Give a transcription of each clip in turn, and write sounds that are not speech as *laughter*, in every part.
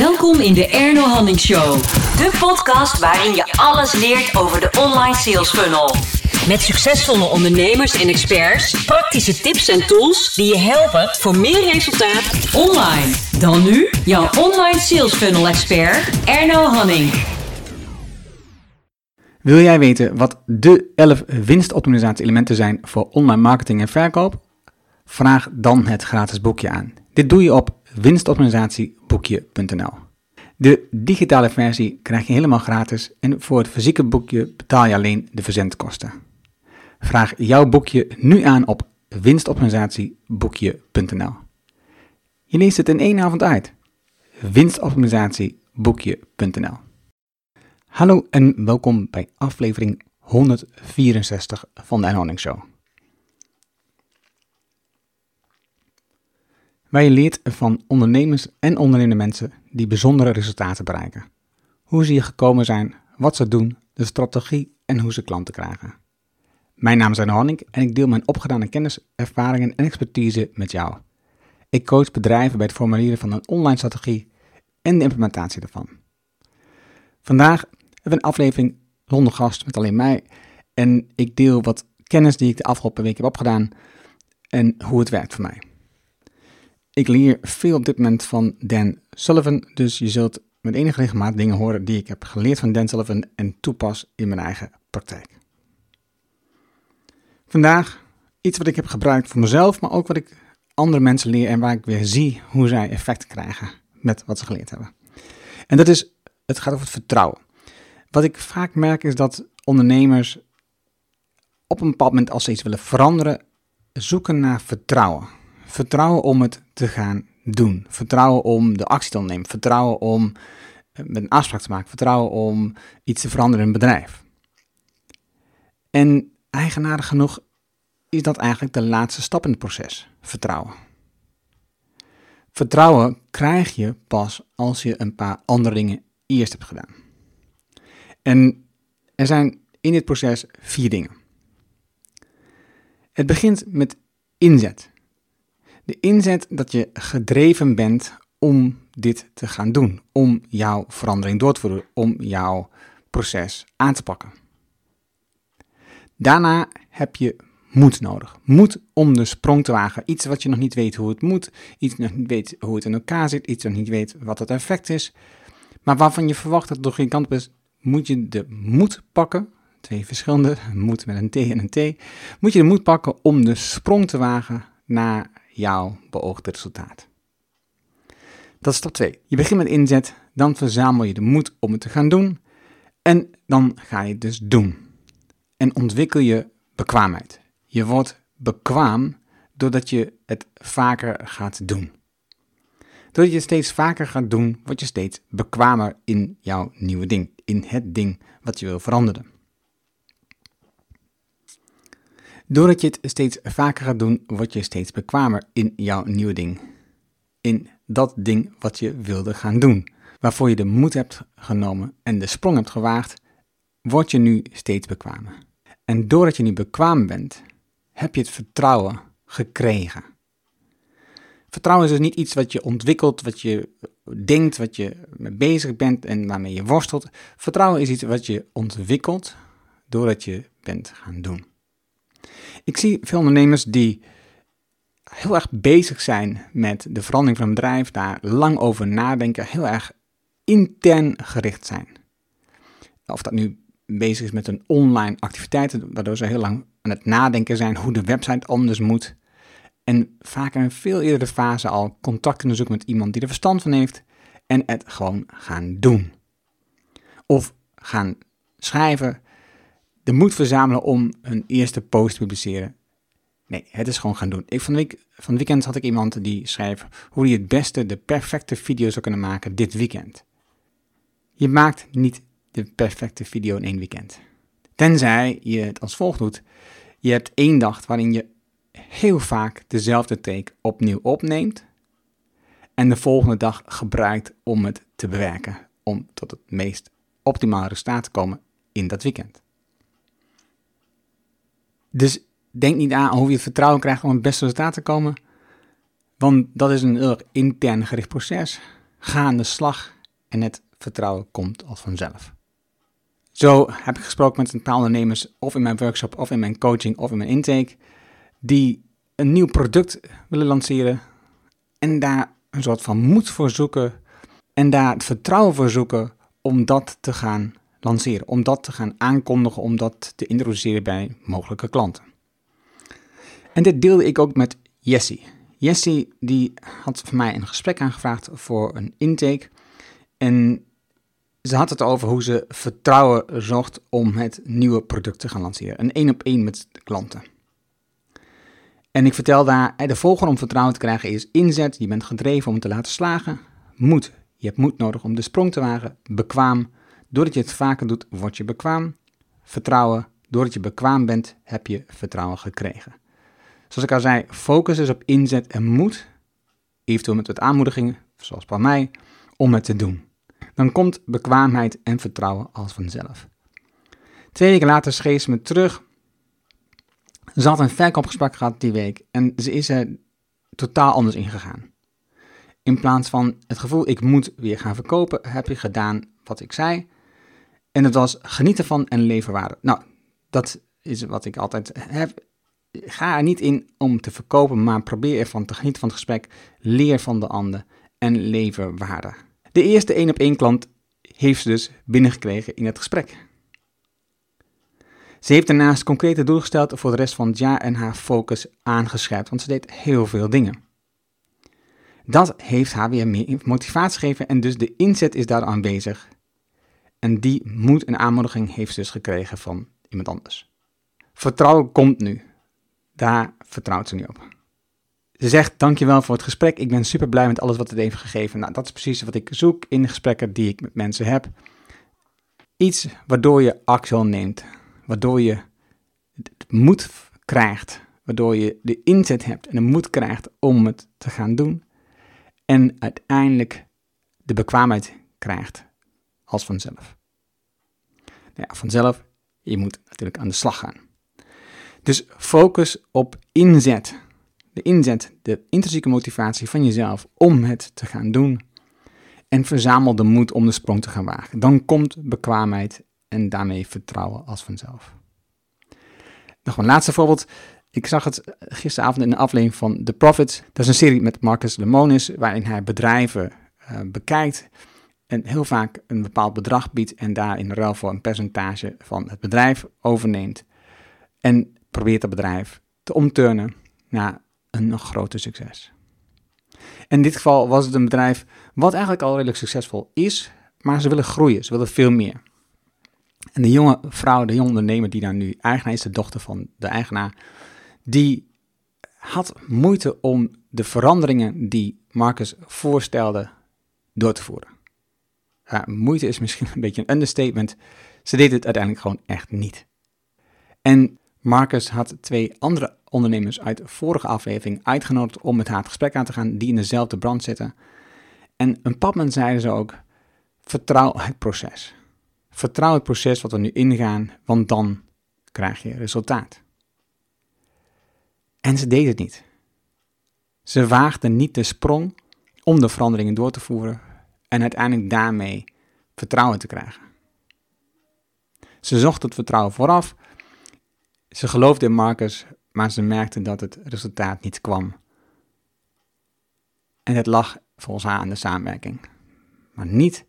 Welkom in de Erno Hanning Show. De podcast waarin je alles leert over de online sales funnel. Met succesvolle ondernemers en experts, praktische tips en tools die je helpen voor meer resultaat online. Dan nu jouw online sales funnel expert Erno Hanning. Wil jij weten wat de 11 winstoptimalisatie elementen zijn voor online marketing en verkoop? Vraag dan het gratis boekje aan. Dit doe je op winstoptimalisatieboekje.nl. De digitale versie krijg je helemaal gratis en voor het fysieke boekje betaal je alleen de verzendkosten. Vraag jouw boekje nu aan op winstoptimalisatieboekje.nl. Je leest het in één avond uit. winstoptimalisatieboekje.nl. Hallo en welkom bij aflevering 164 van de Enhouding Show. Waar leert van ondernemers en ondernemende mensen die bijzondere resultaten bereiken. Hoe ze hier gekomen zijn, wat ze doen, de strategie en hoe ze klanten krijgen. Mijn naam is Arno Hanning en ik deel mijn opgedane kennis, ervaringen en expertise met jou. Ik coach bedrijven bij het formuleren van een online strategie en de implementatie daarvan. Vandaag hebben we een aflevering zonder gast met alleen mij en ik deel wat kennis die ik de afgelopen week heb opgedaan en hoe het werkt voor mij. Ik leer veel op dit moment van Dan Sullivan, dus je zult met enige regelmaat dingen horen die ik heb geleerd van Dan Sullivan en toepas in mijn eigen praktijk. Vandaag iets wat ik heb gebruikt voor mezelf, maar ook wat ik andere mensen leer en waar ik weer zie hoe zij effect krijgen met wat ze geleerd hebben. En dat is, het gaat over het vertrouwen. Wat ik vaak merk is dat ondernemers op een bepaald moment als ze iets willen veranderen, zoeken naar vertrouwen. Vertrouwen om het te gaan doen. Vertrouwen om de actie te ondernemen. Vertrouwen om eh, een afspraak te maken. Vertrouwen om iets te veranderen in een bedrijf. En eigenaardig genoeg is dat eigenlijk de laatste stap in het proces. Vertrouwen. Vertrouwen krijg je pas als je een paar andere dingen eerst hebt gedaan. En er zijn in dit proces vier dingen. Het begint met inzet. De inzet dat je gedreven bent om dit te gaan doen, om jouw verandering door te voeren, om jouw proces aan te pakken. Daarna heb je moed nodig. Moed om de sprong te wagen. Iets wat je nog niet weet hoe het moet, iets nog niet weet hoe het in elkaar zit, iets nog niet weet wat het effect is, maar waarvan je verwacht dat het door geen kant is, moet je de moed pakken. Twee verschillende, *laughs* moed met een T en een T. Moet je de moed pakken om de sprong te wagen naar jouw beoogde resultaat. Dat is stap 2. Je begint met inzet, dan verzamel je de moed om het te gaan doen en dan ga je het dus doen. En ontwikkel je bekwaamheid. Je wordt bekwaam doordat je het vaker gaat doen. Doordat je steeds vaker gaat doen, word je steeds bekwamer in jouw nieuwe ding, in het ding wat je wil veranderen. Doordat je het steeds vaker gaat doen, word je steeds bekwamer in jouw nieuwe ding. In dat ding wat je wilde gaan doen. Waarvoor je de moed hebt genomen en de sprong hebt gewaagd, word je nu steeds bekwamer. En doordat je nu bekwaam bent, heb je het vertrouwen gekregen. Vertrouwen is dus niet iets wat je ontwikkelt, wat je denkt, wat je mee bezig bent en waarmee je worstelt. Vertrouwen is iets wat je ontwikkelt doordat je bent gaan doen. Ik zie veel ondernemers die heel erg bezig zijn met de verandering van een bedrijf, daar lang over nadenken, heel erg intern gericht zijn. Of dat nu bezig is met een online activiteit, waardoor ze heel lang aan het nadenken zijn hoe de website anders moet. En vaak in een veel eerdere fase al contact kunnen zoeken met iemand die er verstand van heeft en het gewoon gaan doen. Of gaan schrijven, de moed verzamelen om een eerste post te publiceren. Nee, het is gewoon gaan doen. Ik, van, week, van het weekend had ik iemand die schreef hoe hij het beste de perfecte video zou kunnen maken dit weekend. Je maakt niet de perfecte video in één weekend. Tenzij je het als volgt doet. Je hebt één dag waarin je heel vaak dezelfde take opnieuw opneemt. En de volgende dag gebruikt om het te bewerken. Om tot het meest optimale resultaat te komen in dat weekend. Dus denk niet aan hoe je het vertrouwen krijgt om het beste resultaat te komen. Want dat is een heel intern gericht proces. Ga aan de slag en het vertrouwen komt als vanzelf. Zo heb ik gesproken met een paar ondernemers, of in mijn workshop, of in mijn coaching, of in mijn intake, die een nieuw product willen lanceren en daar een soort van moed voor zoeken en daar het vertrouwen voor zoeken om dat te gaan lanceren, om dat te gaan aankondigen, om dat te introduceren bij mogelijke klanten. En dit deelde ik ook met Jessie. Jessie die had van mij een gesprek aangevraagd voor een intake en ze had het over hoe ze vertrouwen zocht om het nieuwe product te gaan lanceren. Een één op één met klanten. En ik vertel daar, de volgende om vertrouwen te krijgen is inzet, je bent gedreven om te laten slagen. Moed, je hebt moed nodig om de sprong te wagen. Bekwaam, doordat je het vaker doet, word je bekwaam. Vertrouwen, doordat je bekwaam bent, heb je vertrouwen gekregen. Zoals ik al zei, focus is op inzet en moed, eventueel met wat aanmoedigingen, zoals bij mij, om het te doen. Dan komt bekwaamheid en vertrouwen als vanzelf. Twee weken later schreef ze me terug ze had een verkoopgesprek gehad die week en ze is er totaal anders ingegaan. In plaats van het gevoel ik moet weer gaan verkopen, heb je gedaan wat ik zei. En het was genieten van en leverwaarde. Nou, dat is wat ik altijd heb. Ga er niet in om te verkopen, maar probeer ervan te genieten van het gesprek. Leer van de ander en lever waarde. De eerste één op één klant heeft ze dus binnengekregen in het gesprek. Ze heeft daarnaast concrete doelen gesteld voor de rest van het jaar en haar focus aangescherpt, want ze deed heel veel dingen. Dat heeft haar weer meer motivatie gegeven en dus de inzet is daar aanwezig. En die moed en aanmoediging heeft ze dus gekregen van iemand anders. Vertrouwen komt nu. Daar vertrouwt ze nu op. Ze zegt, dankjewel voor het gesprek. Ik ben super blij met alles wat het heeft gegeven. Nou, dat is precies wat ik zoek in de gesprekken die ik met mensen heb. Iets waardoor je actie neemt waardoor je het moed krijgt, waardoor je de inzet hebt en de moed krijgt om het te gaan doen en uiteindelijk de bekwaamheid krijgt als vanzelf. Nou vanzelf, je moet natuurlijk aan de slag gaan. Dus focus op inzet. De inzet, de intrinsieke motivatie van jezelf om het te gaan doen. En verzamel de moed om de sprong te gaan wagen. Dan komt bekwaamheid en daarmee vertrouwen als vanzelf. Nog een laatste voorbeeld. Ik zag het gisteravond in een aflevering van The Profits. Dat is een serie met Marcus Lemonis, waarin hij bedrijven uh, bekijkt en heel vaak een bepaald bedrag biedt en daar in ruil voor een percentage van het bedrijf overneemt. En probeert het bedrijf te omturnen naar een nog groter succes. In dit geval was het een bedrijf wat eigenlijk al redelijk succesvol is, maar ze willen groeien, ze willen veel meer. En de jonge vrouw, de jonge ondernemer die daar nu eigenaar is, de dochter van de eigenaar, die had moeite om de veranderingen die Marcus voorstelde door te voeren. Moeite is misschien een beetje een understatement. Ze deed het uiteindelijk gewoon echt niet. En Marcus had twee andere ondernemers uit vorige aflevering uitgenodigd om met haar het gesprek aan te gaan, die in dezelfde brand zitten. En een papman zeiden ze ook: vertrouw het proces. Vertrouw het proces wat we nu ingaan, want dan krijg je resultaat. En ze deed het niet. Ze waagde niet de sprong om de veranderingen door te voeren en uiteindelijk daarmee vertrouwen te krijgen. Ze zocht het vertrouwen vooraf. Ze geloofde in Marcus, maar ze merkte dat het resultaat niet kwam. En het lag volgens haar aan de samenwerking, maar niet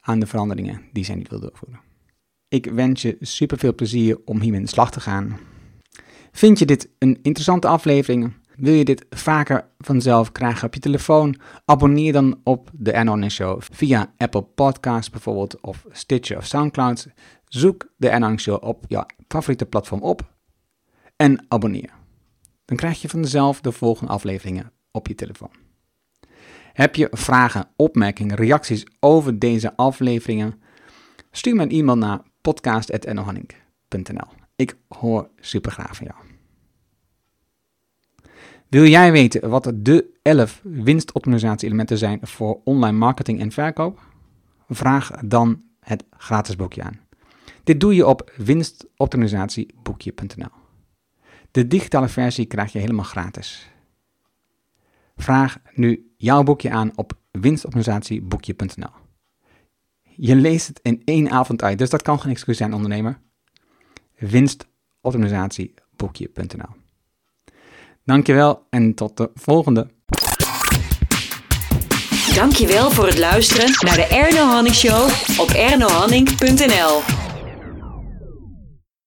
aan de veranderingen die zij niet wil doorvoeren. Ik wens je super veel plezier om hiermee in de slag te gaan. Vind je dit een interessante aflevering? Wil je dit vaker vanzelf krijgen op je telefoon? Abonneer dan op de Anon Show via Apple Podcasts bijvoorbeeld of Stitcher of Soundcloud. Zoek de Anon Show op je favoriete platform op en abonneer. Dan krijg je vanzelf de volgende afleveringen op je telefoon. Heb je vragen, opmerkingen, reacties over deze afleveringen? Stuur me een e-mail naar podcast.nohanning.nl. Ik hoor super graag van jou. Wil jij weten wat de 11 winstoptimalisatie-elementen zijn voor online marketing en verkoop? Vraag dan het gratis boekje aan. Dit doe je op winstoptimalisatieboekje.nl. De digitale versie krijg je helemaal gratis. Vraag nu jouw boekje aan op winstoptimalisatieboekje.nl. Je leest het in één avond uit, dus dat kan geen excuus zijn, ondernemer. Winstoptimalisatieboekje.nl. Dankjewel en tot de volgende. Dankjewel voor het luisteren naar de Erno Hanning Show op ernohanning.nl.